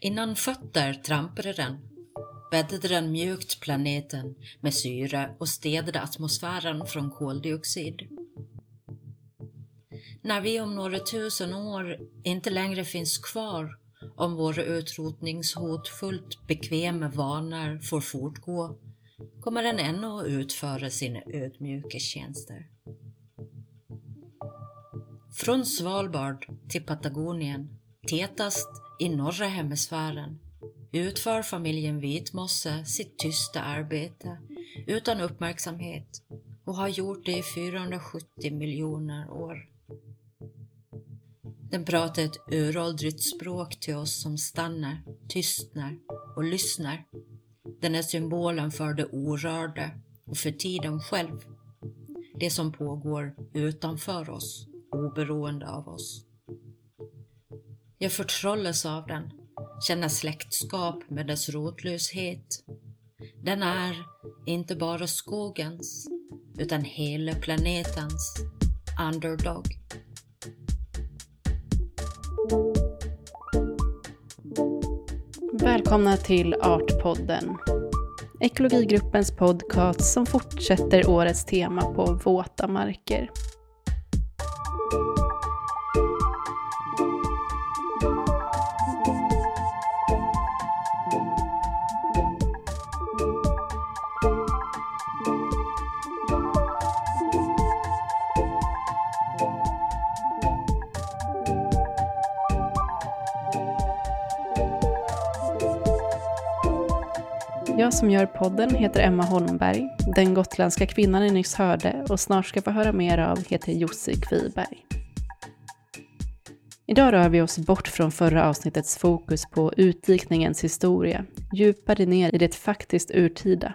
Innan fötter trampade den, bäddade den mjukt planeten med syre och städade atmosfären från koldioxid. När vi om några tusen år inte längre finns kvar om våra utrotningshotfullt bekväma vanor får fortgå kommer den ännu att utföra sina ödmjuka tjänster. Från Svalbard till Patagonien, tätast i norra hemisfären, utför familjen Vitmosse sitt tysta arbete utan uppmärksamhet och har gjort det i 470 miljoner år. Den pratar ett uråldrigt språk till oss som stannar, tystnar och lyssnar. Den är symbolen för det orörda och för tiden själv. Det som pågår utanför oss, oberoende av oss. Jag förtrollas av den, känner släktskap med dess rotlöshet. Den är inte bara skogens, utan hela planetens underdog. Välkomna till Artpodden. Ekologigruppens podcast som fortsätter årets tema på våta marker. Jag som gör podden heter Emma Holmberg. Den gotländska kvinnan ni nyss hörde och snart ska få höra mer av heter Jussi Kviberg. Idag rör vi oss bort från förra avsnittets fokus på utdikningens historia, djupare ner i det faktiskt urtida.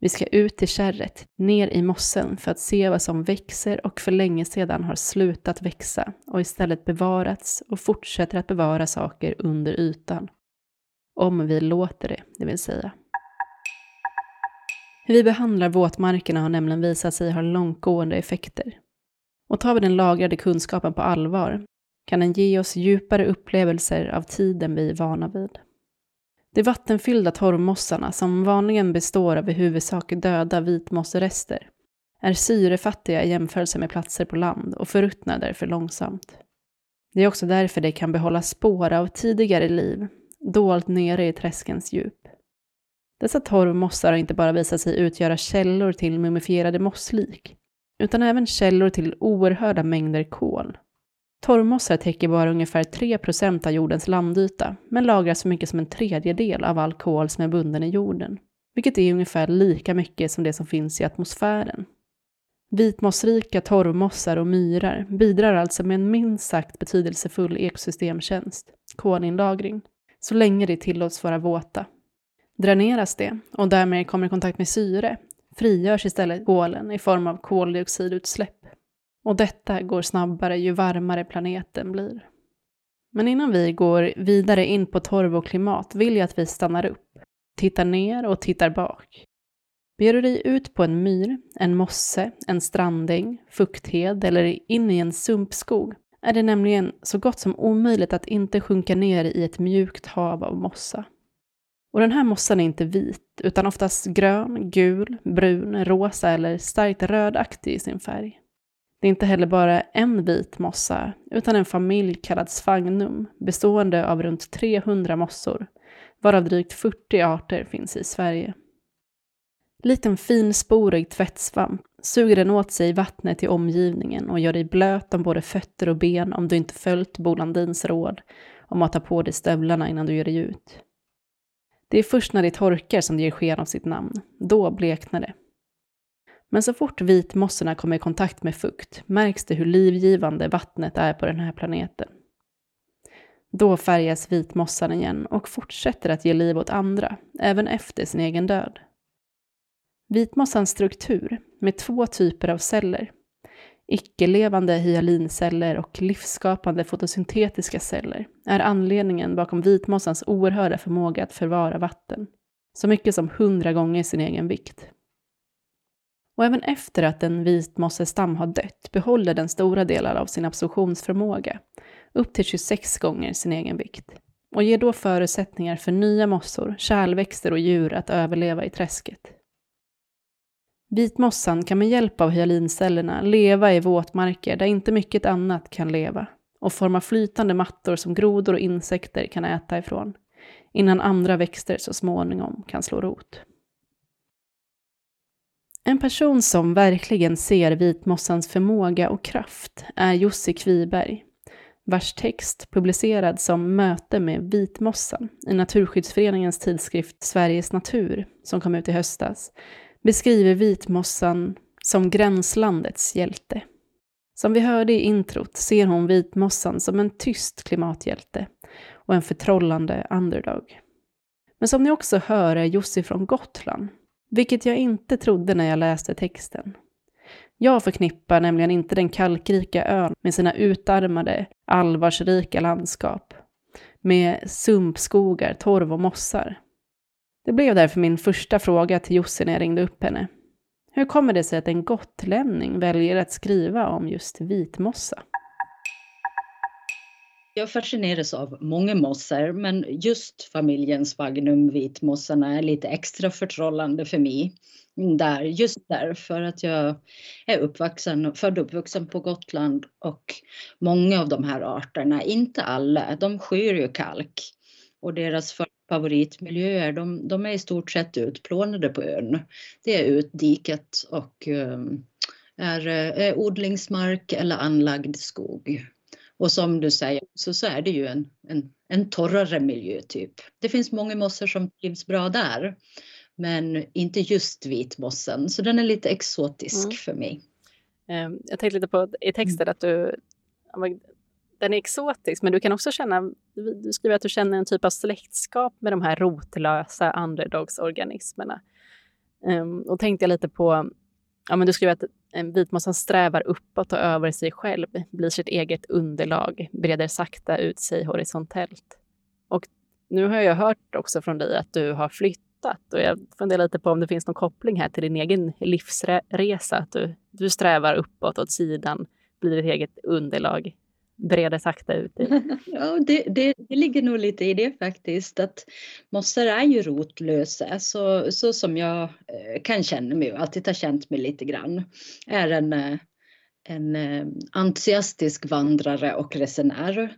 Vi ska ut till kärret, ner i mossen för att se vad som växer och för länge sedan har slutat växa och istället bevarats och fortsätter att bevara saker under ytan. Om vi låter det, det vill säga. Hur vi behandlar våtmarkerna har nämligen visat sig ha långtgående effekter. Och tar vi den lagrade kunskapen på allvar kan den ge oss djupare upplevelser av tiden vi är vana vid. De vattenfyllda torvmossarna, som vanligen består av i huvudsak döda vitmosserester, är syrefattiga i jämförelse med platser på land och förruttnar därför långsamt. Det är också därför de kan behålla spår av tidigare liv, dolt nere i träskens djup. Dessa torvmossar har inte bara visat sig utgöra källor till mumifierade mosslik, utan även källor till oerhörda mängder kol. Torvmossar täcker bara ungefär 3% av jordens landyta, men lagrar så mycket som en tredjedel av all kol som är bunden i jorden, vilket är ungefär lika mycket som det som finns i atmosfären. Vitmossrika torvmossar och myrar bidrar alltså med en minst sagt betydelsefull ekosystemtjänst, kolinlagring, så länge det tillåts vara våta. Dräneras det och därmed kommer i kontakt med syre frigörs istället kolen i form av koldioxidutsläpp. Och detta går snabbare ju varmare planeten blir. Men innan vi går vidare in på torv och klimat vill jag att vi stannar upp, tittar ner och tittar bak. Beger du dig ut på en myr, en mosse, en strandäng, fukthed eller in i en sumpskog är det nämligen så gott som omöjligt att inte sjunka ner i ett mjukt hav av mossa. Och den här mossan är inte vit, utan oftast grön, gul, brun, rosa eller starkt rödaktig i sin färg. Det är inte heller bara en vit mossa, utan en familj kallad Sphagnum, bestående av runt 300 mossor, varav drygt 40 arter finns i Sverige. Liten finsporig tvättsvamp suger den åt sig vattnet i omgivningen och gör dig blöt om både fötter och ben om du inte följt Bolandins råd om att ta på dig stövlarna innan du ger dig ut. Det är först när det torkar som det ger sken av sitt namn. Då bleknar det. Men så fort vitmossorna kommer i kontakt med fukt märks det hur livgivande vattnet är på den här planeten. Då färgas vitmossan igen och fortsätter att ge liv åt andra, även efter sin egen död. Vitmossans struktur, med två typer av celler, icke-levande hyalinceller och livsskapande fotosyntetiska celler, är anledningen bakom vitmossans oerhörda förmåga att förvara vatten, så mycket som hundra gånger sin egen vikt. Och även efter att en vitmossestam har dött behåller den stora delar av sin absorptionsförmåga, upp till 26 gånger sin egen vikt. och ger då förutsättningar för nya mossor, kärlväxter och djur att överleva i träsket. Vitmossan kan med hjälp av hyalincellerna leva i våtmarker där inte mycket annat kan leva och forma flytande mattor som grodor och insekter kan äta ifrån, innan andra växter så småningom kan slå rot. En person som verkligen ser vitmossans förmåga och kraft är Jussi Kviberg, vars text publicerad som Möte med vitmossan i Naturskyddsföreningens tidskrift Sveriges natur, som kom ut i höstas, beskriver vitmossan som gränslandets hjälte. Som vi hörde i introt ser hon vitmossan som en tyst klimathjälte och en förtrollande underdog. Men som ni också hör är Jussi från Gotland, vilket jag inte trodde när jag läste texten. Jag förknippar nämligen inte den kalkrika ön med sina utarmade, allvarsrika landskap, med sumpskogar, torv och mossar. Det blev därför min första fråga till Jussi när jag ringde upp henne. Hur kommer det sig att en gotlänning väljer att skriva om just vitmossa? Jag fascineras av många mossor, men just familjen sphagnum vitmossarna är lite extra förtrollande för mig. Där, just därför att jag är uppvuxen, född och uppvuxen på Gotland och många av de här arterna, inte alla, de skyr ju kalk och deras favoritmiljöer, de, de är i stort sett utplånade på ön. Det är utdiket och um, är, är odlingsmark eller anlagd skog. Och som du säger så, så är det ju en, en, en torrare miljö typ. Det finns många mossor som trivs bra där. Men inte just vitmossen, så den är lite exotisk mm. för mig. Ehm, jag tänkte lite på i texten att du, den är exotisk, men du kan också känna, du skriver att du känner en typ av släktskap med de här rotlösa underdogsorganismerna. Um, och tänkte jag lite på, ja men du skriver att vitmossan strävar uppåt och över sig själv, blir sitt eget underlag, breder sakta ut sig horisontellt. Och nu har jag hört också från dig att du har flyttat och jag funderar lite på om det finns någon koppling här till din egen livsresa, att du, du strävar uppåt åt sidan, blir ditt eget underlag, breder sakta ut ja, det, det, det, ligger nog lite i det faktiskt, att mossor är ju rotlösa, så, så som jag eh, kan känna mig och alltid har känt mig lite grann, är en, eh, en eh, entusiastisk vandrare och resenär.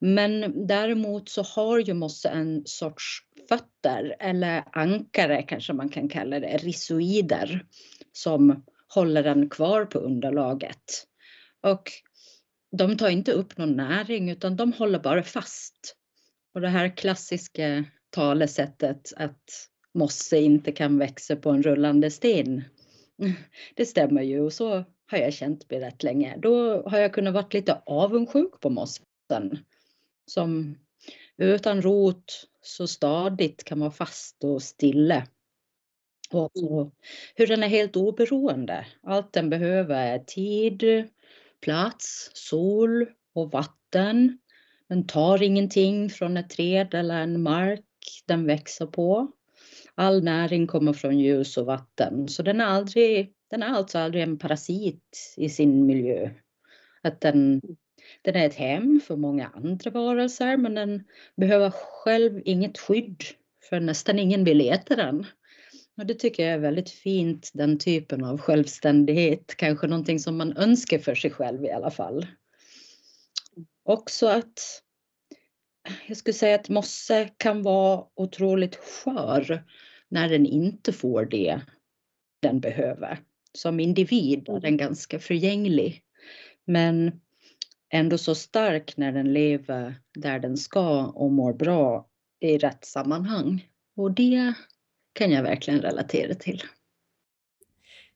Men däremot så har ju mosse en sorts fötter eller ankare kanske man kan kalla det, risoider som håller den kvar på underlaget. Och de tar inte upp någon näring utan de håller bara fast. Och det här klassiska talesättet att mosse inte kan växa på en rullande sten. Det stämmer ju och så har jag känt mig rätt länge. Då har jag kunnat vara lite avundsjuk på mossen som utan rot så stadigt kan vara fast och stille. Och, och hur den är helt oberoende. Allt den behöver är tid, plats, sol och vatten. Den tar ingenting från ett träd eller en mark den växer på. All näring kommer från ljus och vatten, så den är, aldrig, den är alltså aldrig en parasit i sin miljö. Att den, den är ett hem för många andra varelser, men den behöver själv inget skydd, för nästan ingen vill äta den. Och det tycker jag är väldigt fint, den typen av självständighet. Kanske någonting som man önskar för sig själv i alla fall. Också att jag skulle säga att mosse kan vara otroligt skör när den inte får det den behöver. Som individ är den ganska förgänglig. Men ändå så stark när den lever där den ska och mår bra i rätt sammanhang. Och det kan jag verkligen relatera till.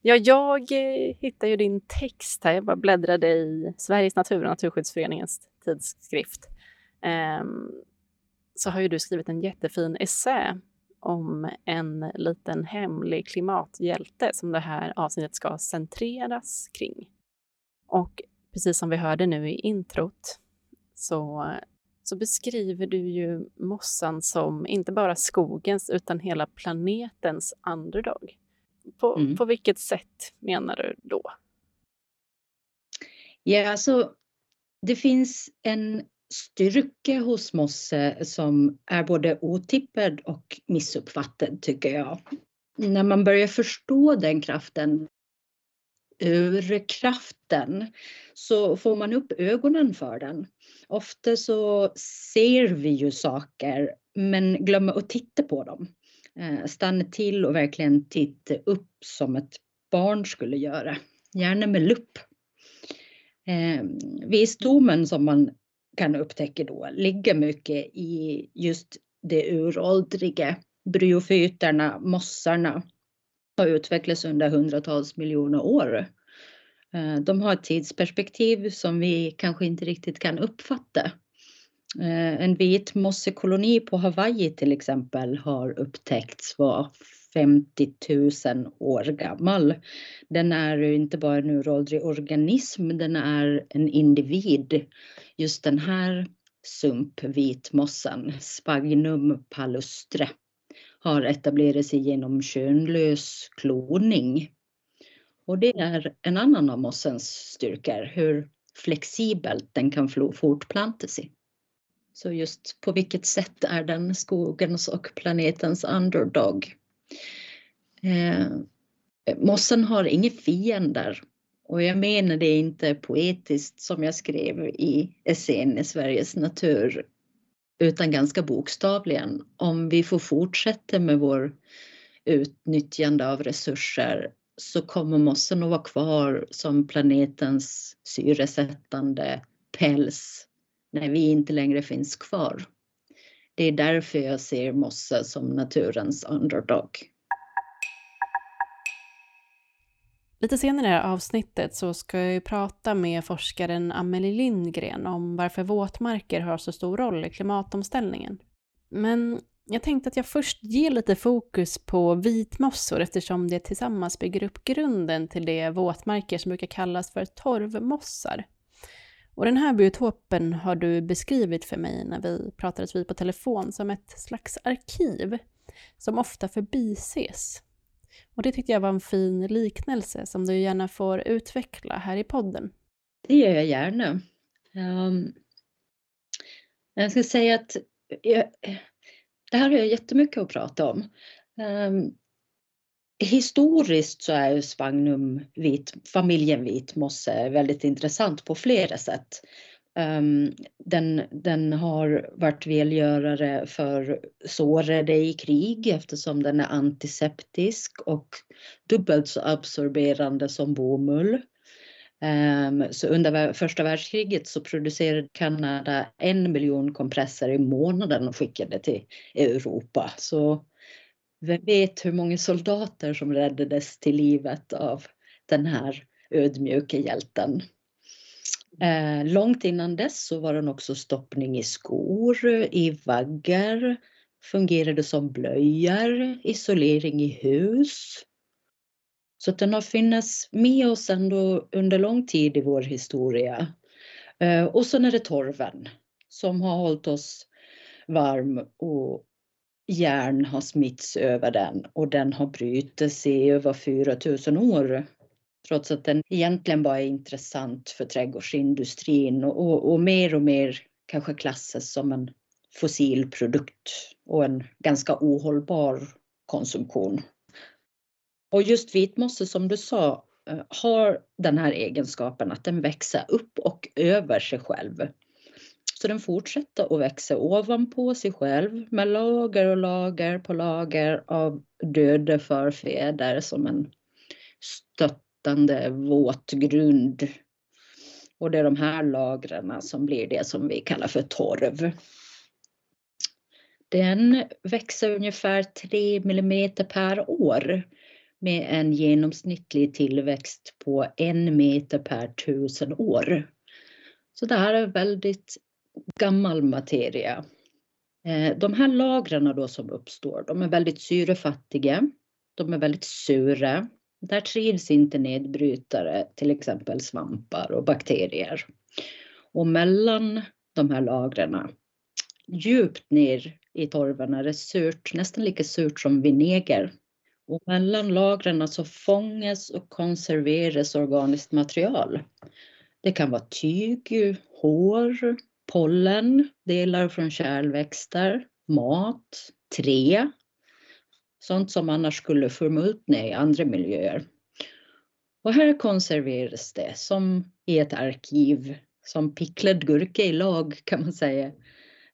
Ja, jag eh, hittade ju din text här. Jag bara bläddrade i Sveriges natur och Naturskyddsföreningens tidskrift. Um, så har ju du skrivit en jättefin essä om en liten hemlig klimathjälte som det här avsnittet ska centreras kring. Och precis som vi hörde nu i introt så så beskriver du ju mossan som inte bara skogens utan hela planetens underdog. På, mm. på vilket sätt menar du då? Ja, alltså det finns en styrka hos mosse som är både otippad och missuppfattad tycker jag. När man börjar förstå den kraften, urkraften, så får man upp ögonen för den. Ofta så ser vi ju saker men glömmer att titta på dem. Eh, stanna till och verkligen titta upp som ett barn skulle göra. Gärna med lupp. Eh, Visdomen som man kan upptäcka då ligger mycket i just det uråldriga. Bryofyterna, mossarna har utvecklats under hundratals miljoner år. Eh, de har ett tidsperspektiv som vi kanske inte riktigt kan uppfatta. Eh, en vit mossekoloni på Hawaii till exempel har upptäckts vara 50 000 år gammal. Den är inte bara en uråldrig organism, den är en individ. Just den här sumpvitmossan, Spagnum palustre, har etablerat sig genom könlös kloning. Och det är en annan av mossens styrkor, hur flexibelt den kan fortplanta sig. Så just på vilket sätt är den skogens och planetens underdog? Eh, mossen har inga fiender och jag menar det inte poetiskt som jag skrev i essän i Sveriges natur utan ganska bokstavligen. Om vi får fortsätta med vår utnyttjande av resurser så kommer mossen att vara kvar som planetens syresättande päls när vi inte längre finns kvar. Det är därför jag ser mosse som naturens underdog. Lite senare i det här avsnittet så ska jag prata med forskaren Amelie Lindgren om varför våtmarker har så stor roll i klimatomställningen. Men jag tänkte att jag först ger lite fokus på vitmossor eftersom det tillsammans bygger upp grunden till de våtmarker som brukar kallas för torvmossar. Och den här biotopen har du beskrivit för mig när vi pratades vid på telefon som ett slags arkiv som ofta förbises. Och det tyckte jag var en fin liknelse som du gärna får utveckla här i podden. Det gör jag gärna. Um, jag ska säga att jag, det här har jag jättemycket att prata om. Um, historiskt så är ju Spagnum vit, familjen vitmosse väldigt intressant på flera sätt. Um, den, den har varit välgörare för sårade i krig eftersom den är antiseptisk och dubbelt så absorberande som bomull. Ehm, så under första världskriget så producerade Kanada en miljon kompresser i månaden och skickade till Europa. Så vem vet hur många soldater som räddades till livet av den här ödmjuka hjälten. Ehm, långt innan dess så var den också stoppning i skor, i vaggar, fungerade som blöjor, isolering i hus. Så att den har funnits med oss ändå under lång tid i vår historia. Eh, och sen är det torven som har hållit oss varm och järn har smitts över den och den har brutits i över 4000 år. Trots att den egentligen bara är intressant för trädgårdsindustrin och, och, och mer och mer kanske klassas som en fossilprodukt. och en ganska ohållbar konsumtion. Och just vitmosse som du sa eh, har den här egenskapen att den växer upp och över sig själv. Så den fortsätter att växa ovanpå sig själv med lager och lager på lager av döda förfäder som en stöttande våt grund. Och det är de här lagren som blir det som vi kallar för torv. Den växer ungefär 3 millimeter per år med en genomsnittlig tillväxt på en meter per tusen år. Så det här är väldigt gammal materia. Eh, de här lagren då som uppstår, de är väldigt syrefattiga. De är väldigt sura. Där trivs inte nedbrytare, till exempel svampar och bakterier. Och mellan de här lagren, djupt ner i torven är det surt, nästan lika surt som vinäger. Och mellan lagren så fångas och konserveras organiskt material. Det kan vara tyg, hår, pollen, delar från kärlväxter, mat, trä. Sånt som annars skulle förmultna i andra miljöer. Och här konserveras det som i ett arkiv, som picklad gurka i lag kan man säga.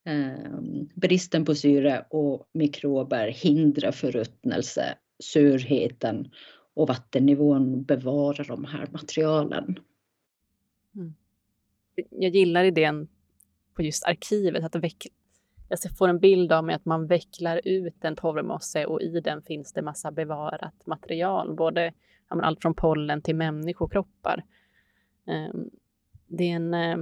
Ehm, bristen på syre och mikrober hindrar förruttnelse, surheten och vattennivån bevarar de här materialen. Mm. Jag gillar idén på just arkivet, att veck... jag får en bild av mig att man vecklar ut en torvmosse och i den finns det massa bevarat material, både allt från pollen till människokroppar. Ehm, det är en eh,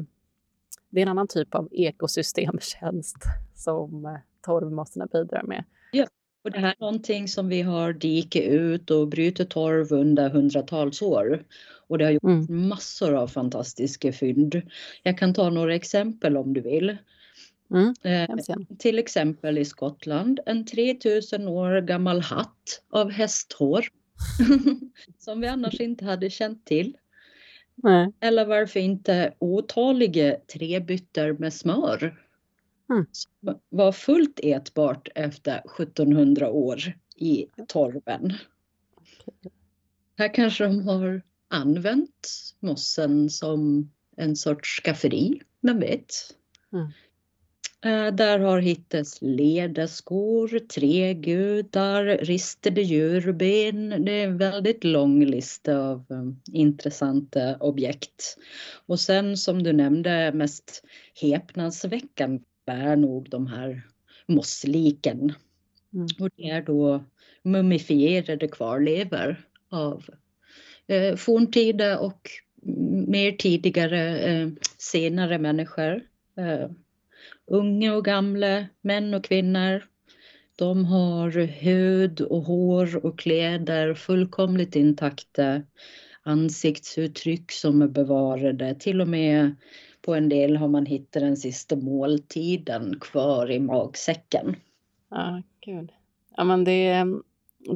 det är en annan typ av ekosystemtjänst som eh, torvmossorna bidrar med. Och det här är någonting som vi har dikat ut och brutit torv under hundratals år. Och det har gjort mm. massor av fantastiska fynd. Jag kan ta några exempel om du vill. Mm, eh, till exempel i Skottland, en 3000 år gammal hatt av hästhår. som vi annars inte hade känt till. Nej. Eller varför inte otaliga träbyttor med smör. Mm. Var fullt ätbart efter 1700 år i torven. Här kanske de har använt mossen som en sorts skafferi, vem vet. Mm. Eh, där har hittats ledeskor, trägudar, ristade djurben. Det är en väldigt lång lista av um, intressanta objekt. Och sen som du nämnde mest häpnadsväckande är nog de här mossliken. Mm. Och det är då mumifierade kvarlevor av eh, forntida och mer tidigare eh, senare människor. Eh, unga och gamla, män och kvinnor. De har hud och hår och kläder fullkomligt intakta. Ansiktsuttryck som är bevarade. Till och med på en del har man hittat den sista måltiden kvar i magsäcken. Ja, gud. Ja, men det,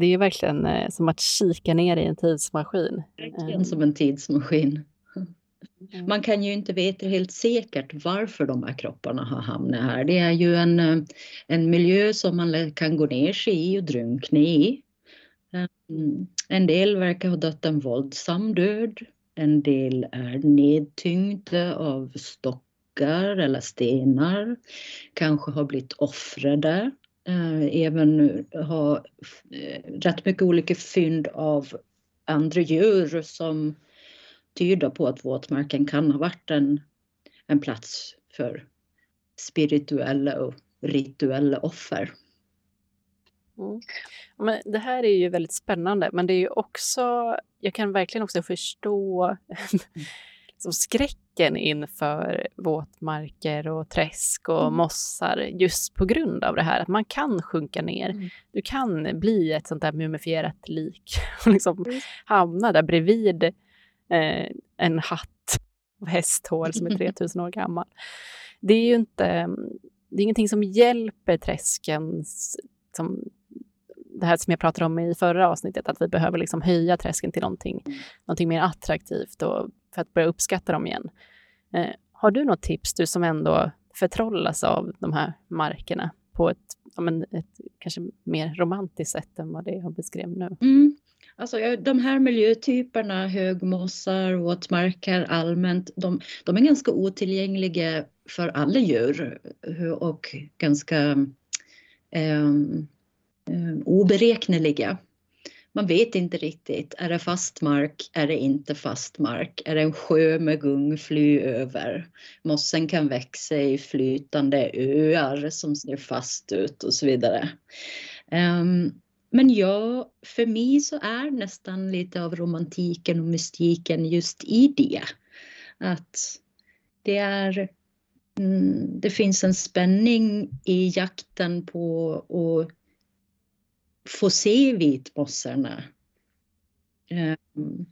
det är verkligen eh, som att kika ner i en tidsmaskin. Verkligen som en tidsmaskin. Mm. Man kan ju inte veta helt säkert varför de här kropparna har hamnat här. Det är ju en, eh, en miljö som man kan gå ner sig i och drunkna i. En del verkar ha dött en våldsam död. En del är nedtyngda av stockar eller stenar. Kanske har blivit offrade. Eh, även har eh, rätt mycket olika fynd av andra djur som tyder på att våtmarken kan ha varit en, en plats för spirituella och rituella offer. Mm. Men det här är ju väldigt spännande, men det är ju också, jag kan verkligen också förstå liksom skräcken inför våtmarker och träsk och mm. mossar just på grund av det här att man kan sjunka ner. Mm. Du kan bli ett sånt där mumifierat lik och liksom mm. hamna där bredvid eh, en hatt av hästhår som är 3000 år gammal. Det är ju inte, det är ingenting som hjälper träsken, som, det här som jag pratade om i förra avsnittet, att vi behöver liksom höja träsken till någonting, någonting mer attraktivt och för att börja uppskatta dem igen. Eh, har du något tips, du som ändå förtrollas av de här markerna på ett, ja, men ett kanske mer romantiskt sätt än vad det jag beskrev nu? Mm. Alltså, de här miljötyperna, högmossar, våtmarker allmänt, de, de, är ganska otillgängliga för alla djur och ganska eh, Ehm, oberäkneliga. Man vet inte riktigt, är det fast mark, är det inte fast mark, är det en sjö med gungfly över? Mossen kan växa i flytande öar som ser fast ut och så vidare. Um, men ja, för mig så är nästan lite av romantiken och mystiken just i det. Att det är mm, det finns en spänning i jakten på att få se vitmossarna. Um, ehm,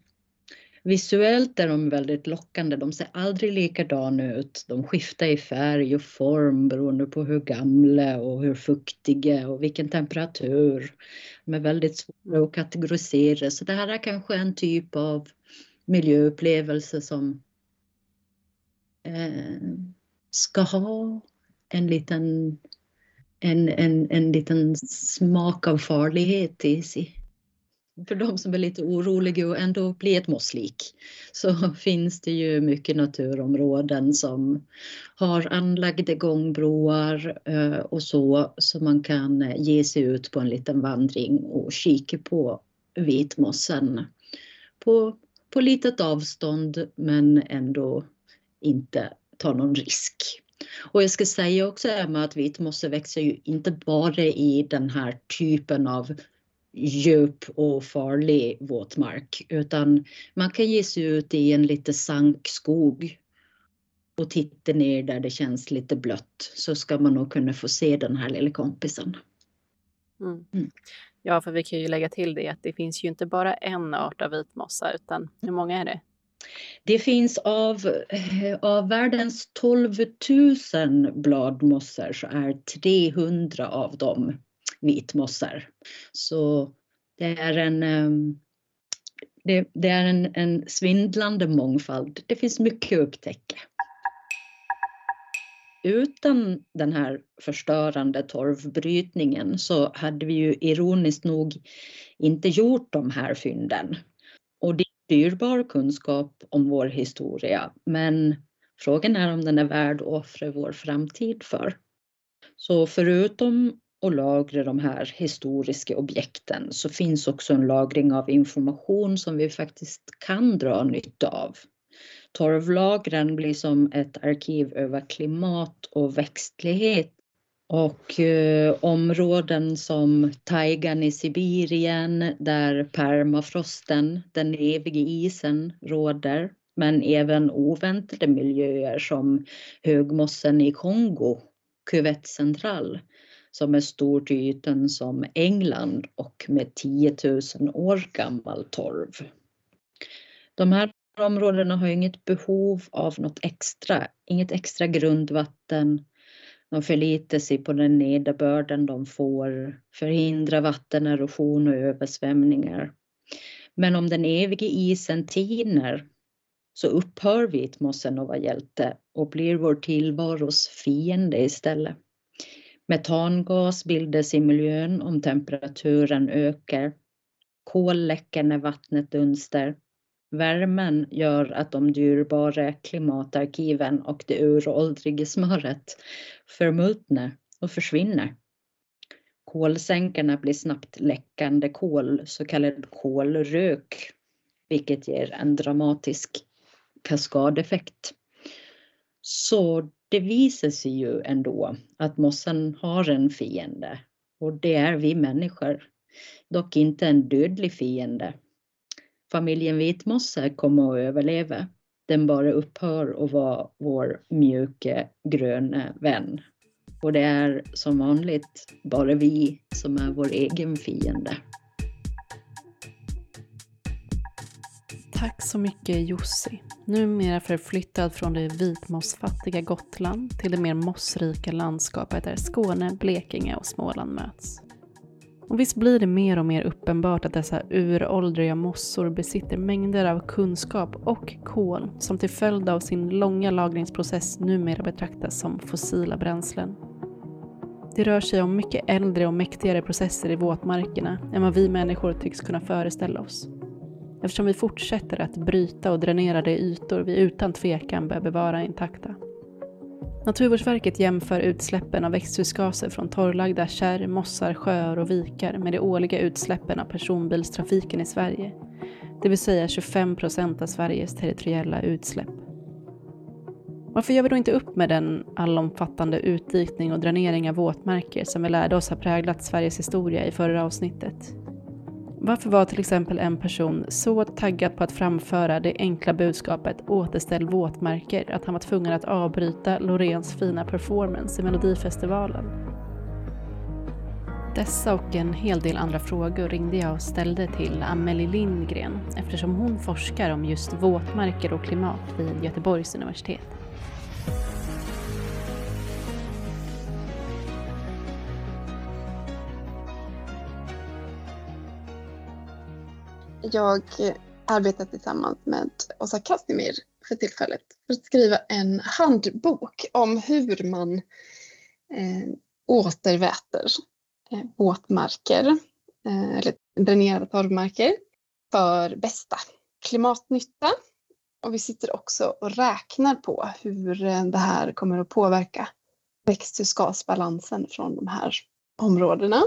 Visuellt är de väldigt lockande. De ser aldrig likadana ut. De skiftar i färg och form beroende på hur gamla och hur fuktiga och vilken temperatur. De är väldigt svåra att kategorisera. Så det här är kanske en typ av miljöupplevelse som eh, ska ha en liten, en, en, en liten smak av farlighet i sig. För de som är lite oroliga och ändå blir ett mosslik så finns det ju mycket naturområden som har anlagda gångbroar eh, och så, så man kan eh, ge sig ut på en liten vandring och kika på vitmossen på, på litet avstånd men ändå inte ta någon risk. Och jag ska säga också Emma att vitmosse växer ju inte bara i den här typen av djup och farlig våtmark utan man kan ge sig ut i en lite sankskog och titta ner där det känns lite blött så ska man nog kunna få se den här lilla kompisen. Mm. Mm. Ja, för vi kan ju lägga till det att det finns ju inte bara en art av vitmossa utan hur många är det? Det finns av, eh, av världens 12 000 bladmossor så är 300 av dem vitmossor. Så det är en, ehm, det, det är en, en svindlande mångfald. Det finns mycket att upptäcka. Utan den här förstörande torvbrytningen så hade vi ju ironiskt nog inte gjort de här fynden. Dyrbar kunskap om vår historia, men frågan är om den är värd att offra vår framtid för. Så förutom att lagra de här historiska objekten så finns också en lagring av information som vi faktiskt kan dra nytta av. Torvlagren blir som ett arkiv över klimat och växtlighet och eh, områden som taigan i Sibirien där permafrosten, den eviga isen, råder. Men även oväntade miljöer som högmossen i Kongo, Cuvette Central, som är stor till ytan som England och med 10 000 år gammal torv. De här områdena har inget behov av något extra, inget extra grundvatten. De förlitar sig på den nederbörden de får, förhindrar vattenerosion och översvämningar. Men om den eviga isen tiner så upphör vitmossen att vara hjälte och blir vår tillvaros fiende istället. Metangas bildas i miljön om temperaturen ökar. Kol läcker när vattnet dunstar. Värmen gör att de dyrbara klimatarkiven och det uråldriga smöret förmultnar och försvinner. Kolsänkorna blir snabbt läckande kol, så kallad kolrök, vilket ger en dramatisk kaskadeffekt. Så det visar sig ju ändå att mossen har en fiende och det är vi människor. Dock inte en dödlig fiende. Familjen vitmosse kommer att överleva. Den bara upphör att vara vår mjuka gröna vän. Och det är som vanligt bara vi som är vår egen fiende. Tack så mycket Jussi. Numera förflyttad från det vitmossfattiga Gotland till det mer mossrika landskapet där Skåne, Blekinge och Småland möts. Och visst blir det mer och mer uppenbart att dessa uråldriga mossor besitter mängder av kunskap och kol som till följd av sin långa lagringsprocess numera betraktas som fossila bränslen. Det rör sig om mycket äldre och mäktigare processer i våtmarkerna än vad vi människor tycks kunna föreställa oss eftersom vi fortsätter att bryta och dränera de ytor vi utan tvekan bör bevara intakta. Naturvårdsverket jämför utsläppen av växthusgaser från torrlagda kärr, mossar, sjöar och vikar med de årliga utsläppen av personbilstrafiken i Sverige, det vill säga 25 procent av Sveriges territoriella utsläpp. Varför gör vi då inte upp med den allomfattande utdikning och dränering av våtmarker som vi lärde oss har präglat Sveriges historia i förra avsnittet? Varför var till exempel en person så taggad på att framföra det enkla budskapet återställ våtmarker att han var tvungen att avbryta Loreens fina performance i Melodifestivalen? Dessa och en hel del andra frågor ringde jag och ställde till Amelie Lindgren eftersom hon forskar om just våtmarker och klimat vid Göteborgs universitet. Jag arbetar tillsammans med Åsa Kasimir för tillfället för att skriva en handbok om hur man eh, återväter eh, våtmarker eh, eller dränerade torvmarker för bästa klimatnytta. Och vi sitter också och räknar på hur eh, det här kommer att påverka växthusgasbalansen från de här områdena.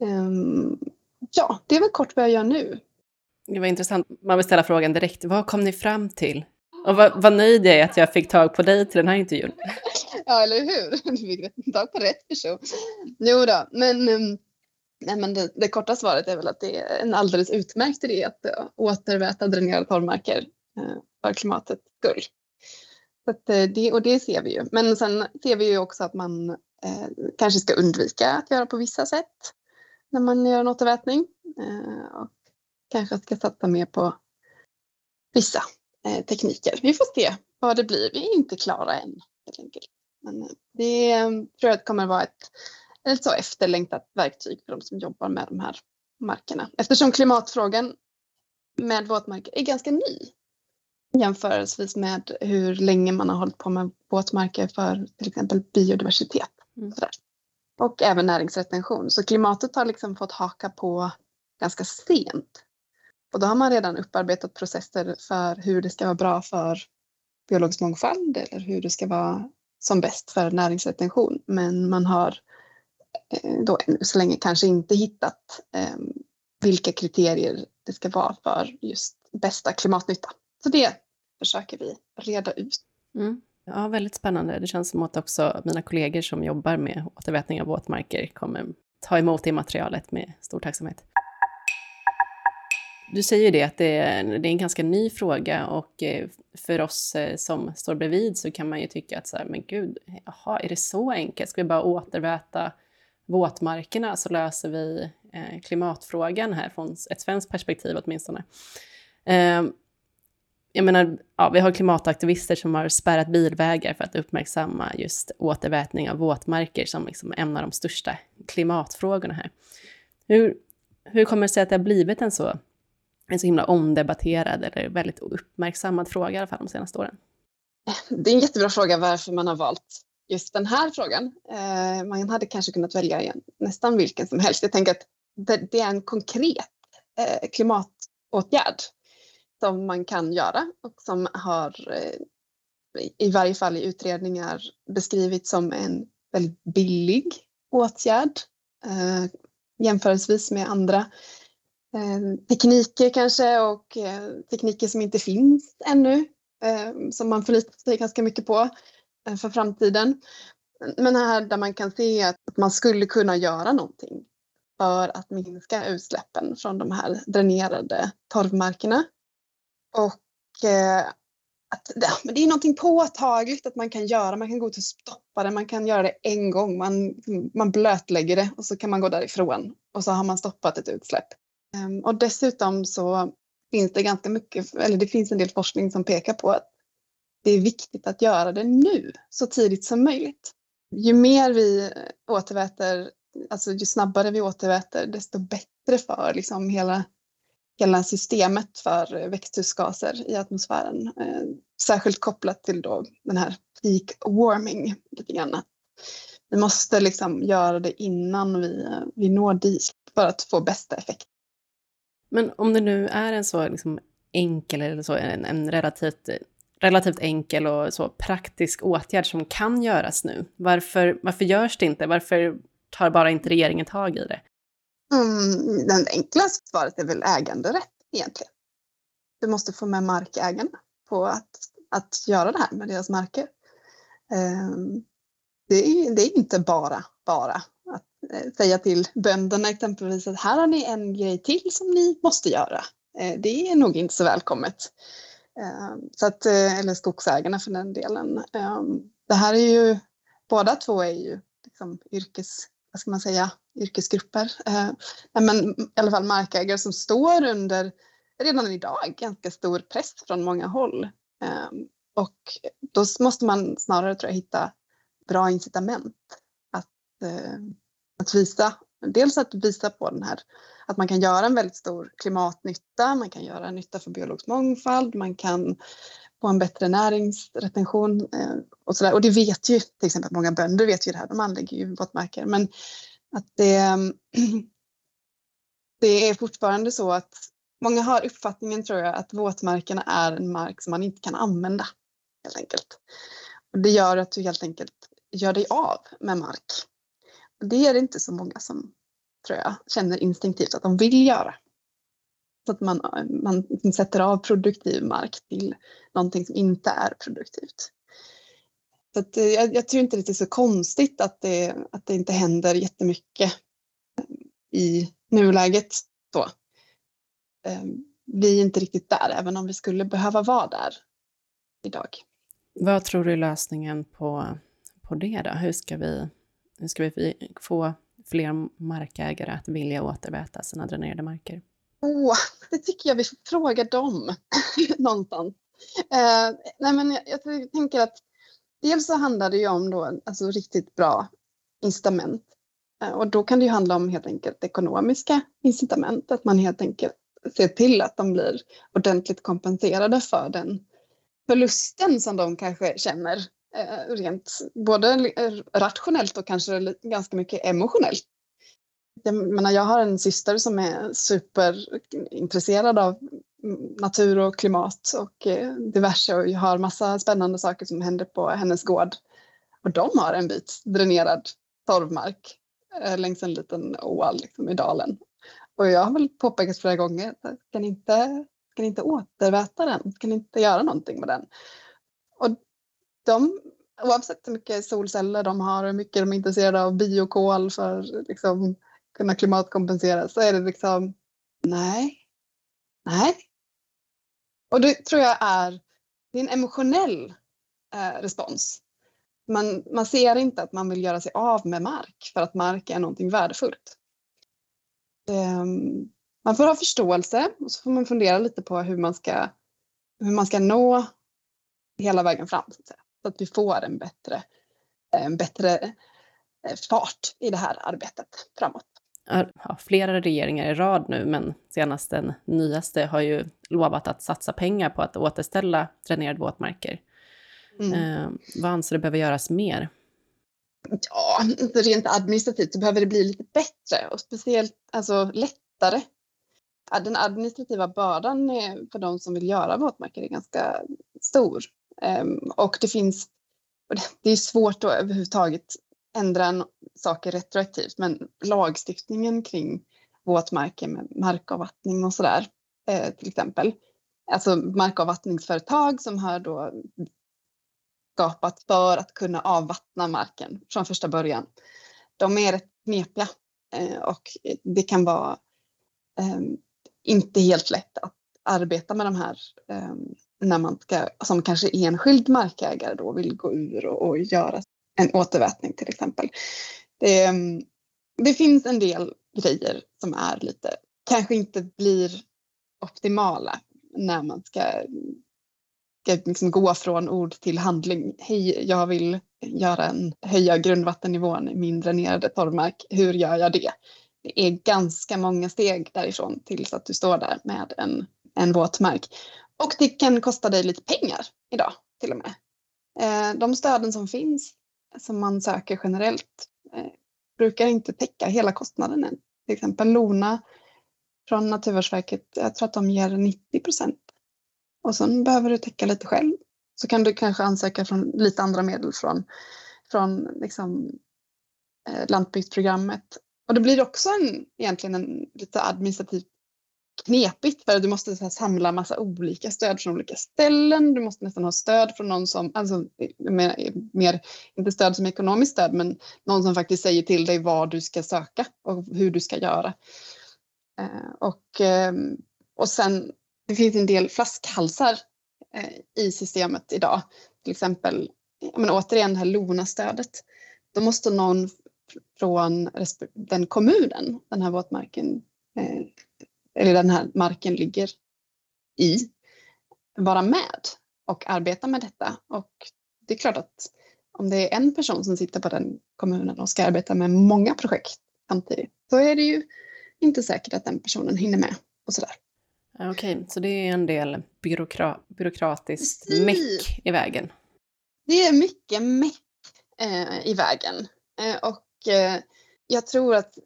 Um, ja, det är väl kort vad jag gör nu. Det var intressant. Man vill ställa frågan direkt. Vad kom ni fram till? Och vad, vad nöjd jag är att jag fick tag på dig till den här intervjun. ja, eller hur? Du fick tag på rätt person. Jo då, men, ehm, nej, men det, det, korta svaret är väl att det är en alldeles utmärkt idé att eh, återväta dränerade torvmarker eh, för klimatets skull. Så att, eh, det, och det ser vi ju. Men sen ser vi ju också att man eh, kanske ska undvika att göra på vissa sätt när man gör en återvätning. och kanske ska satsa mer på vissa eh, tekniker. Vi får se vad det blir. Vi är inte klara än helt enkelt. Men eh, det eh, tror jag kommer vara ett, ett så efterlängtat verktyg för de som jobbar med de här markerna. Eftersom klimatfrågan med våtmarker är ganska ny jämförelsevis med hur länge man har hållit på med våtmarker för till exempel biodiversitet. Mm. Och även näringsretention. Så klimatet har liksom fått haka på ganska sent. Och då har man redan upparbetat processer för hur det ska vara bra för biologisk mångfald eller hur det ska vara som bäst för näringsretention. Men man har eh, då ännu så länge kanske inte hittat eh, vilka kriterier det ska vara för just bästa klimatnytta. Så det försöker vi reda ut. Mm. Ja, väldigt spännande. Det känns som att också mina kollegor som jobbar med återvätning av våtmarker kommer ta emot det materialet med stor tacksamhet. Du säger det att det är, det är en ganska ny fråga och eh, för oss eh, som står bredvid så kan man ju tycka att så här, men gud, jaha, är det så enkelt? Ska vi bara återväta våtmarkerna så löser vi eh, klimatfrågan här från ett svenskt perspektiv åtminstone. Ehm, jag menar, ja, vi har klimataktivister som har spärrat bilvägar för att uppmärksamma just återvätning av våtmarker som liksom av de största klimatfrågorna här. Hur, hur kommer det sig att det har blivit en så en så himla omdebatterad eller väldigt uppmärksammad fråga i alla fall de senaste åren? Det är en jättebra fråga varför man har valt just den här frågan. Eh, man hade kanske kunnat välja nästan vilken som helst. Jag tänker att det, är en konkret eh, klimatåtgärd som man kan göra och som har eh, i varje fall i utredningar beskrivits som en väldigt billig åtgärd jämförelsevis med andra Eh, tekniker kanske och eh, tekniker som inte finns ännu eh, som man förlitar sig ganska mycket på för framtiden. Men här där man kan se att man skulle kunna göra någonting för att minska utsläppen från de här dränerade torvmarkerna. Och att ja, men det är någonting påtagligt att man kan göra. Man kan gå ut och stoppa det. Man kan göra det en gång. Man, man blötlägger det och så kan man gå därifrån och så har man stoppat ett utsläpp. Ehm, och dessutom så finns det ganska mycket, eller det finns en del forskning som pekar på att det är viktigt att göra det nu, så tidigt som möjligt. Ju mer vi återväter, alltså ju snabbare vi återväter, desto bättre för liksom hela, hela systemet för växthusgaser i atmosfären. Eh, särskilt kopplat till då den här peak warming lite grann. Vi måste liksom göra det innan vi, eh, vi når dit för att få bästa effekt. Men om det nu är en så liksom enkel, eller så, en, en relativt, relativt enkel och så praktisk åtgärd som kan göras nu, varför, varför görs det inte? Varför tar bara inte regeringen tag i det? Mm, den enklaste svaret är väl äganderätt egentligen. Du måste få med markägarna på att, att göra det här med deras marker. Um, det, är, det är inte bara, bara Eh, säga till bönderna exempelvis att här har ni en grej till som ni måste göra. Eh, det är nog inte så välkommet. Eh, så att, eller skogsägarna för den delen. Det här är ju, båda två är ju liksom yrkes, vad ska man säga, yrkesgrupper. Men i alla fall markägare som står under, redan idag, ganska stor press från många håll. Och då måste man snarare tror jag hitta bra incitament att att visa, dels att visa på den här, att man kan göra en väldigt stor klimatnytta, man kan göra nytta för biologisk mångfald, man kan få en bättre näringsretention eh, och sådär. Och det vet ju till exempel många bönder vet ju det här, de anlägger ju våtmarker. Men att det, det är fortfarande så att många har uppfattningen tror jag att våtmarkerna är en mark som man inte kan använda helt enkelt. Och det gör att du helt enkelt gör dig av med mark. Det är det inte så många som tror jag känner instinktivt att de vill göra. Så att man, man sätter av produktiv mark till någonting som inte är produktivt. Så att, eh, jag, jag tror inte det är så konstigt att det, att det inte händer jättemycket eh, i nuläget. då. Ehm, vi är inte riktigt där, även om vi skulle behöva vara där idag. Vad tror du är lösningen på, på det då? Hur ska, vi, hur ska vi få fler markägare att vilja återväta sina dränerade marker? Oh, det tycker jag vi får fråga dem någonstans. Eh, nej men jag, jag, tänker att dels så handlar det ju om då, alltså riktigt bra incitament. Eh, och då kan det ju handla om helt enkelt ekonomiska incitament, att man helt enkelt ser till att de blir ordentligt kompenserade för den förlusten som de kanske känner Eh, rent både eh, rationellt och kanske ganska mycket emotionellt. Jag, menar, jag har en syster som är superintresserad av natur och klimat och eh, diverse och jag har massa spännande saker som händer på hennes gård. Och de har en bit dränerad torvmark längs en liten åal liksom, i dalen. Och jag har väl påpekat flera gånger, att kan inte, kan inte återväta den? Kan inte göra någonting med den? Och de, oavsett hur mycket solceller de har och hur mycket de är intresserade av biokol för att liksom, kunna klimatkompensera så är det liksom nej, nej. Och det tror jag är, det är en emotionell eh, respons. Man, man ser inte att man vill göra sig av med mark för att mark är någonting värdefullt. Eh, man får ha förståelse och så får man fundera lite på hur man ska, hur man ska nå hela vägen fram. Så att, säga så att vi får en bättre, en bättre eh, fart i det här arbetet framåt. Ja, flera regeringar i rad nu, men senast den nyaste har ju lovat att satsa pengar på att återställa dränerade våtmarker. Mm. Eh, vad anser du behöver göras mer? Ja, rent administrativt så behöver det bli lite bättre och speciellt alltså lättare den administrativa bördan för de som vill göra våtmarker är ganska stor. Ehm, och det finns, det är svårt att överhuvudtaget ändra saker retroaktivt, men lagstiftningen kring våtmarker med markavvattning och sådär, eh, till exempel. Alltså markavvattningsföretag som har då skapat för att kunna avvattna marken från första början. De är rätt knepiga eh, och det kan vara ehm, inte helt lätt att arbeta med de här ehm, när man ska, som kanske enskild markägare då vill gå ur och, och göra en återvätning till exempel. Det, mm, det finns en del grejer som är lite, kanske inte blir optimala när man ska, ska liksom gå från ord till handling. Hej, jag vill göra en, höja grundvattennivån i min dränerade torvmark. Hur gör jag det? det är ganska många steg därifrån tills att du står där med en, en våtmark. Och det kan kosta dig lite pengar idag till och med. Eh, de stöden som finns, som man söker generellt, eh, brukar inte täcka hela kostnaden än. Till exempel Lona från Naturvårdsverket, jag tror att de ger 90 procent. Och sen behöver du täcka lite själv. Så kan du kanske ansöka från lite andra medel från, från liksom, eh, lantbruksprogrammet och det blir också en, egentligen en lite administrativt knepigt för du måste här, samla massa olika stöd från olika ställen. Du måste nästan ha stöd från någon som, alltså mer, mer, inte stöd som ekonomiskt stöd, men någon som faktiskt säger till dig vad du ska söka och hur du ska göra. Eh, och, ehm, och sen, det finns en del flaskhalsar eh, i systemet idag. Till exempel, men återigen det här LONA-stödet. Då måste någon från den kommunen den här våtmarken eh, eller den här marken ligger i vara med och arbeta med detta. Och det är klart att om det är en person som sitter på den kommunen och ska arbeta med många projekt samtidigt så är det ju inte säkert att den personen hinner med och sådär. Okej, okay, så det är en del byråkra byråkratiskt Precis. meck i vägen. Det är mycket meck eh, i vägen. Eh, och eh, jag tror att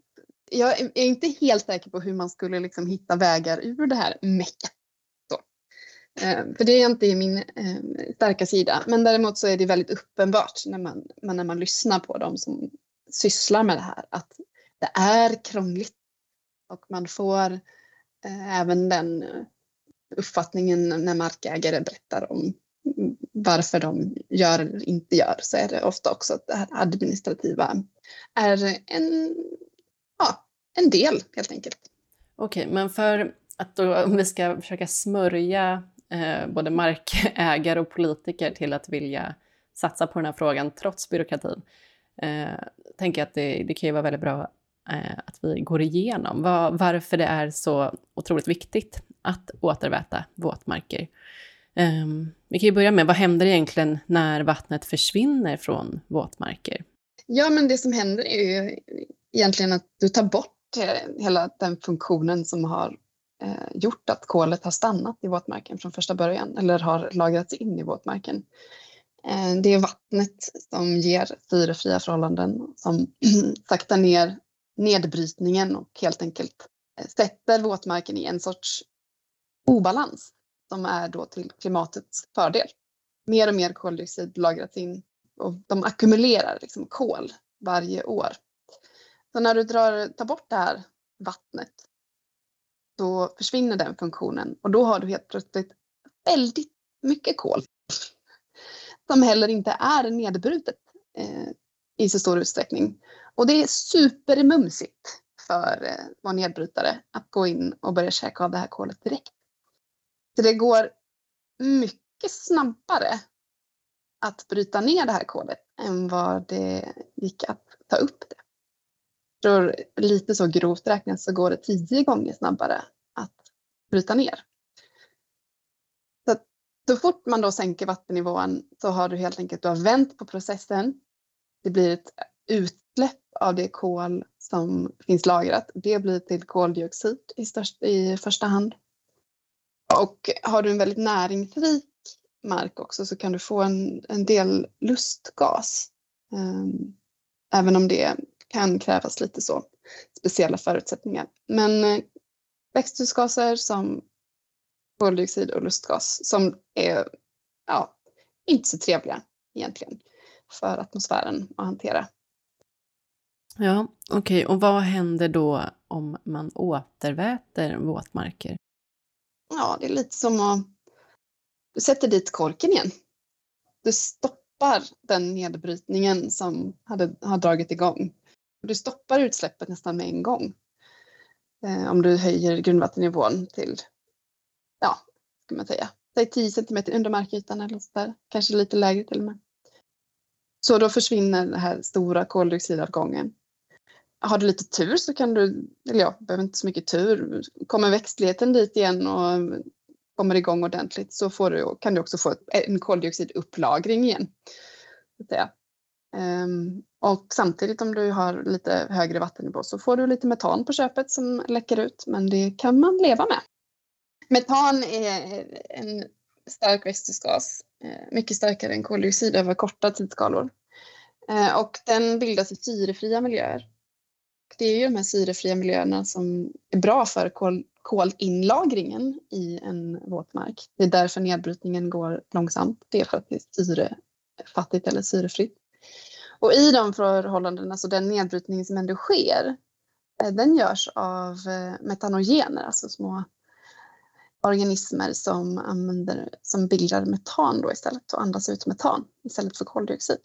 jag är inte helt säker på hur man skulle liksom hitta vägar ur det här mecket. Eh, för det är inte min eh, starka sida. Men däremot så är det väldigt uppenbart när man, när man lyssnar på dem som sysslar med det här att det är krångligt. Och man får eh, även den uppfattningen när markägare berättar om varför de gör eller inte gör så är det ofta också att det här administrativa är en, en del helt enkelt. Okej, men för att då, om vi ska försöka smörja eh, både markägare och politiker till att vilja satsa på den här frågan trots byråkratin, eh, tänker jag att det, det kan ju vara väldigt bra eh, att vi går igenom var, varför det är så otroligt viktigt att återväta våtmarker. Um, vi kan ju börja med, vad händer egentligen när vattnet försvinner från våtmarker? Ja, men det som händer är ju egentligen att du tar bort Eh, hela den funktionen som har eh, gjort att kolet har stannat i våtmarken från första början eller har lagrats in i våtmarken. Eh, det är vattnet som ger syrefria förhållanden som saktar ner nedbrytningen och helt enkelt eh, sätter våtmarken i en sorts obalans som är då till klimatets fördel. Mer och mer koldioxid lagras in och de ackumulerar liksom kol varje år. Så när du drar, tar bort det här vattnet då försvinner den funktionen och då har du helt plötsligt väldigt mycket kol som heller inte är nedbrutet eh, i så stor utsträckning. Och det är supermumsigt för eh, vår nedbrytare att gå in och börja käka av det här kolet direkt. Så det går mycket snabbare att bryta ner det här kolet än vad det gick att ta upp det. Jag tror lite så grovt räknat så går det tio gånger snabbare att bryta ner. Så, att så fort man då sänker vattennivån så har du helt enkelt du har vänt på processen. Det blir ett utsläpp av det kol som finns lagrat. Det blir till koldioxid i, störst, i första hand. Och har du en väldigt näringsrik mark också så kan du få en, en del lustgas. Um, även om det kan krävas lite så speciella förutsättningar. Men eh, växthusgaser som koldioxid och lustgas som är ja, inte så trevliga egentligen för atmosfären att hantera. Ja, okej. Okay. Och vad händer då om man återväter våtmarker? Ja, det är lite som att du sätter dit korken igen. Du stoppar den nedbrytningen som hade, har dragit igång. Du stoppar utsläppet nästan med en gång. Eh, om du höjer grundvattennivån till, ja, ska man säga, säg 10 centimeter under markytan eller så där. Kanske lite lägre till och med. Så då försvinner den här stora koldioxidavgången. Har du lite tur så kan du, eller ja, behöver inte så mycket tur, kommer växtligheten dit igen och kommer igång ordentligt så får du, kan du också få en koldioxidupplagring igen. Um, och samtidigt om du har lite högre vattennivå så får du lite metan på köpet som läcker ut men det kan man leva med. Metan är en stark växthusgas, eh, mycket starkare än koldioxid över korta tidsskalor. Eh, och den bildas i syrefria miljöer. Det är ju de här syrefria miljöerna som är bra för kol, kolinlagringen i en våtmark. Det är därför nedbrytningen går långsamt. Det är för att det är syrefattigt eller syrefritt. Och i de förhållandena, så den nedbrytning som ändå sker, eh, den görs av eh, metanogener, alltså små organismer som, använder, som bildar metan då istället och andas ut metan istället för koldioxid.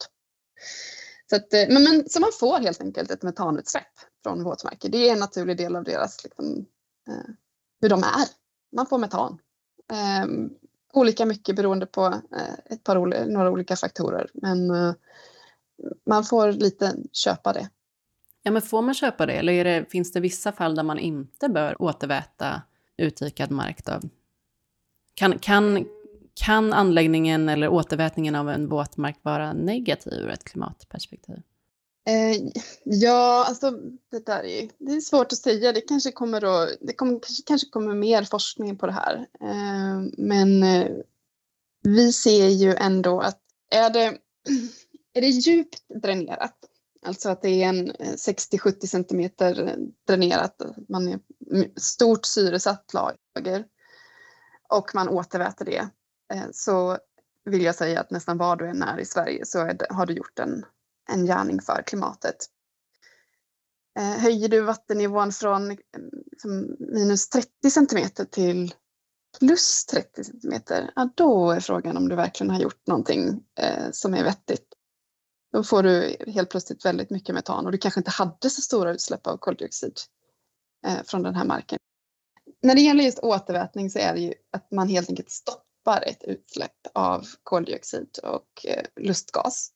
Så, att, eh, men, men, så man får helt enkelt ett metanutsläpp från våtmarker. Det är en naturlig del av deras, liksom, eh, hur de är. Man får metan. Eh, olika mycket beroende på eh, ett par, några olika faktorer. Men eh, man får lite köpa det. Ja, men får man köpa det? Eller det, finns det vissa fall där man inte bör återväta utdikad mark då? Kan, kan, kan anläggningen eller återvätningen av en våtmark vara negativ ur ett klimatperspektiv? Eh, ja, alltså det där är, det är svårt att säga. Det kanske kommer, då, det kommer, kanske kommer mer forskning på det här. Eh, men eh, vi ser ju ändå att är det, är det djupt dränerat, alltså att det är en eh, 60-70 centimeter dränerat, man är stort syresatt lager och man återväter det, eh, så vill jag säga att nästan var du än är i Sverige så det, har du gjort en en gärning för klimatet. Eh, höjer du vattennivån från liksom, minus 30 centimeter till plus 30 centimeter, ja, då är frågan om du verkligen har gjort någonting eh, som är vettigt. Då får du helt plötsligt väldigt mycket metan och du kanske inte hade så stora utsläpp av koldioxid eh, från den här marken. När det gäller just återvätning så är det ju att man helt enkelt stoppar ett utsläpp av koldioxid och eh, lustgas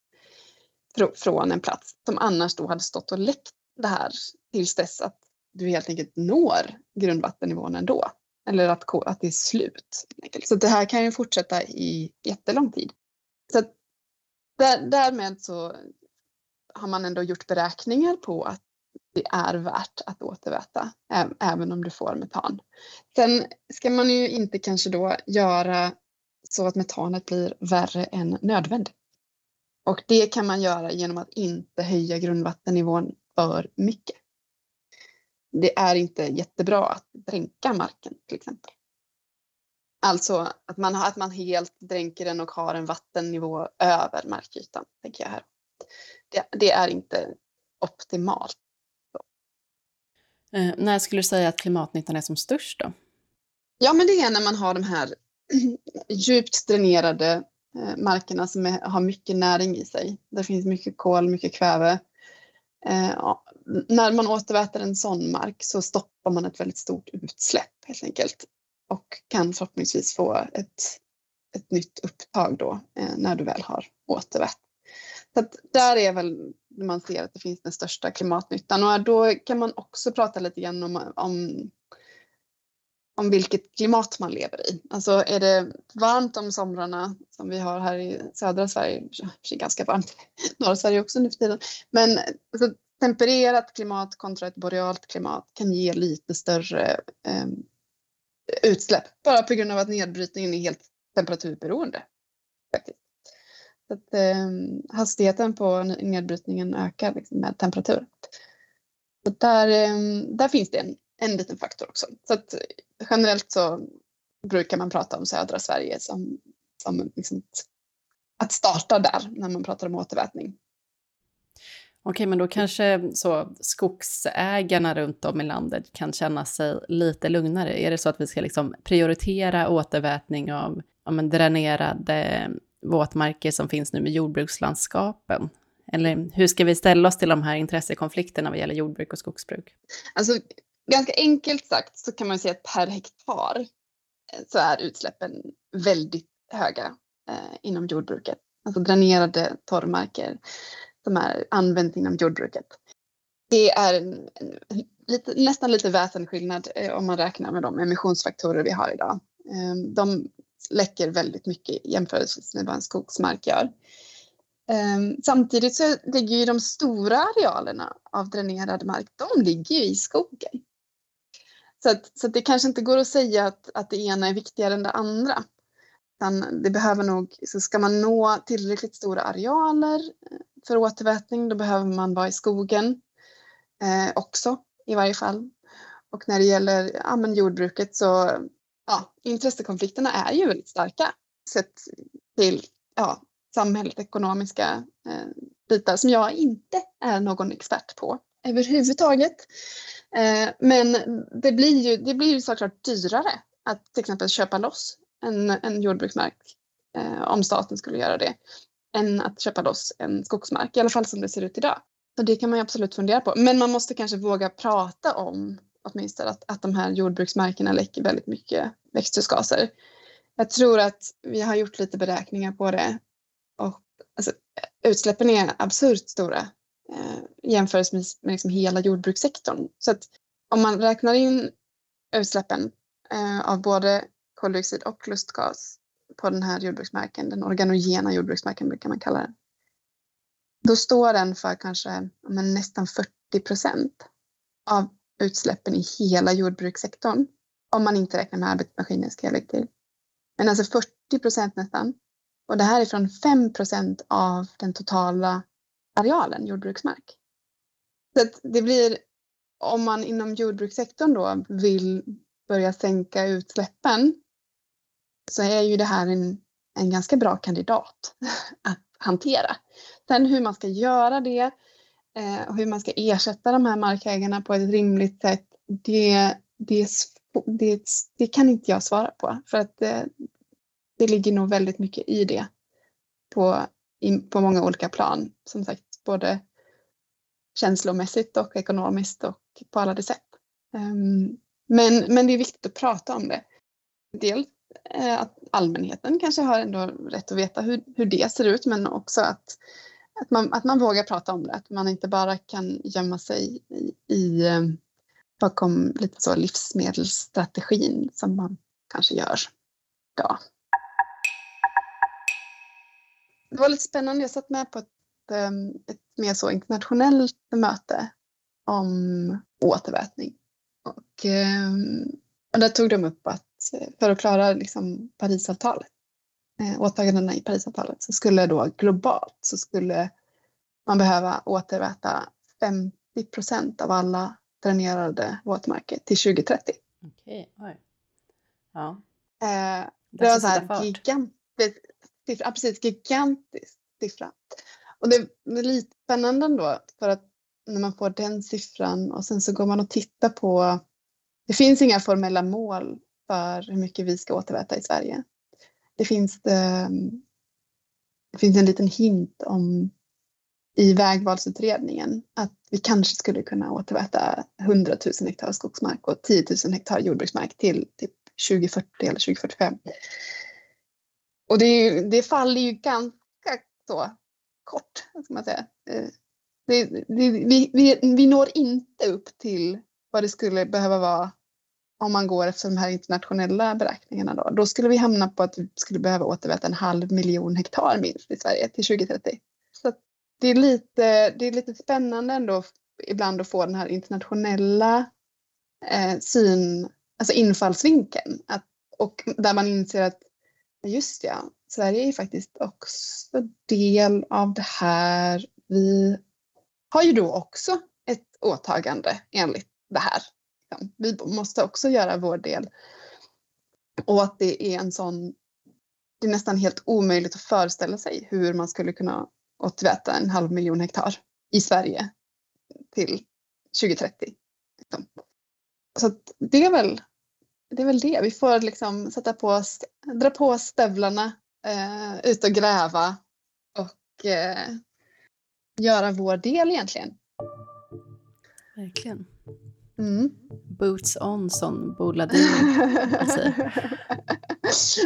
från en plats som annars då hade stått och läckt det här tills dess att du helt enkelt når grundvattennivån ändå. Eller att, att det är slut. Så det här kan ju fortsätta i jättelång tid. Så därmed så har man ändå gjort beräkningar på att det är värt att återväta även om du får metan. Sen ska man ju inte kanske då göra så att metanet blir värre än nödvändigt. Och det kan man göra genom att inte höja grundvattennivån för mycket. Det är inte jättebra att dränka marken till exempel. Alltså att man, att man helt dränker den och har en vattennivå över markytan. Tänker jag här. Det, det är inte optimalt. Eh, när skulle du säga att klimatnyttan är som störst då? Ja, men det är när man har de här djupt dränerade Eh, markerna som är, har mycket näring i sig. Det finns mycket kol, mycket kväve. Eh, när man återväter en sån mark så stoppar man ett väldigt stort utsläpp helt enkelt och kan förhoppningsvis få ett, ett nytt upptag då eh, när du väl har återvätt. Så att där är väl man ser att det finns den största klimatnyttan och då kan man också prata lite grann om, om om vilket klimat man lever i. Alltså är det varmt om somrarna som vi har här i södra Sverige, det är ganska varmt i norra Sverige också nu för tiden, men alltså, tempererat klimat kontra ett borealt klimat kan ge lite större eh, utsläpp bara på grund av att nedbrytningen är helt temperaturberoende. Faktiskt. Så att, eh, hastigheten på nedbrytningen ökar liksom, med temperatur. Så där, eh, där finns det en, en liten faktor också. Så att generellt så brukar man prata om södra Sverige som, som liksom att starta där när man pratar om återvätning. Okej, men då kanske så skogsägarna runt om i landet kan känna sig lite lugnare. Är det så att vi ska liksom prioritera återvätning av ja, men dränerade våtmarker som finns nu med jordbrukslandskapen? Eller hur ska vi ställa oss till de här intressekonflikterna vad gäller jordbruk och skogsbruk? Alltså, ganska enkelt sagt så kan man säga att per hektar eh, så är utsläppen väldigt höga eh, inom jordbruket. Alltså dränerade torrmarker som är använt inom jordbruket. Det är en, en, lite, nästan lite väsensskillnad eh, om man räknar med de emissionsfaktorer vi har idag. Eh, de läcker väldigt mycket jämfört med vad en skogsmark gör. Ehm, samtidigt så ligger ju de stora arealerna av dränerad mark, de ligger ju i skogen. Så, att, så att det kanske inte går att säga att, att det ena är viktigare än det andra. Utan det behöver nog, så ska man nå tillräckligt stora arealer eh, för återvätning, då behöver man vara i skogen eh, också i varje fall. Och när det gäller ja, men jordbruket så ja, intressekonflikterna är ju väldigt starka sett till ja, samhället, ekonomiska eh, bitar som jag inte är någon expert på överhuvudtaget. Eh, men det blir, ju, det blir ju såklart dyrare att till exempel köpa loss en, en jordbruksmark eh, om staten skulle göra det än att köpa loss en skogsmark, i alla fall som det ser ut idag. Så det kan man ju absolut fundera på. Men man måste kanske våga prata om åtminstone att, att de här jordbruksmarkerna läcker väldigt mycket växthusgaser. Jag tror att vi har gjort lite beräkningar på det och alltså, utsläppen är absurt stora eh, jämfört med, med liksom hela jordbrukssektorn. Så att om man räknar in utsläppen eh, av både koldioxid och lustgas på den här jordbruksmarken, den organogena jordbruksmarken brukar man kalla den. då står den för kanske men, nästan 40 procent av utsläppen i hela jordbrukssektorn. Om man inte räknar med arbetsmaskiner ska jag lägga till. Men alltså 40 procent nästan. Och det här är från 5 procent av den totala arealen jordbruksmark. Så det blir, om man inom jordbrukssektorn då vill börja sänka utsläppen så är ju det här en, en ganska bra kandidat att hantera. Sen hur man ska göra det eh, och hur man ska ersätta de här markägarna på ett rimligt sätt, det, det, det, det kan inte jag svara på för att det, det ligger nog väldigt mycket i det på, i, på många olika plan. Som sagt, både känslomässigt och ekonomiskt och på alla de sätt. Um, men, men det är viktigt att prata om det. Dels Eh, att allmänheten kanske har ändå rätt att veta hur, hur det ser ut men också att, att, man, att man vågar prata om det. Att man inte bara kan gömma sig i, i eh, bakom lite så livsmedelsstrategin som man kanske gör idag. Det var lite spännande. Jag satt med på ett, ehm, ett mer så internationellt möte om återvätning. Och, ehm, och där tog de upp att för att klara liksom Parisavtalet, eh, åtagandena i Parisavtalet, så skulle då globalt så skulle man behöva återväta 50 procent av alla dränerade våtmarker till 2030. Okej, oj. Ja. Eh, det var så här gigantiskt, ja, precis, gigantisk siffra. Och det är lite spännande ändå för att när man får den siffran och sen så går man och tittar på, det finns inga formella mål för hur mycket vi ska återväta i Sverige. Det finns, ehm, det, finns en liten hint om i vägvalsutredningen att vi kanske skulle kunna återväta 100 000 hektar skogsmark och 10 000 hektar jordbruksmark till typ 2040 eller 2045. Och det, det faller ju ganska så kort, ska man säga. Eh, det, det, vi, vi, vi når inte upp till vad det skulle behöva vara om man går efter de här internationella beräkningarna. Då, då skulle vi hamna på att vi skulle behöva återväta en halv miljon hektar minst i Sverige till 2030. Så det, är lite, det är lite spännande ändå ibland att få den här internationella eh, syn, alltså infallsvinkeln. Att, och där man inser att just ja, Sverige är faktiskt också del av det här. Vi har ju då också ett åtagande enligt det här. Liksom. Vi måste också göra vår del. Och att det är en sån, det är nästan helt omöjligt att föreställa sig hur man skulle kunna återväta en halv miljon hektar i Sverige till 2030. Liksom. Så det är väl det är väl det. Vi får liksom sätta på, dra på stövlarna, eh, ut och gräva och eh, göra vår del egentligen. Verkligen. Mm. Boots on som Boladin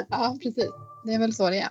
Ja, precis. Det är väl så det är.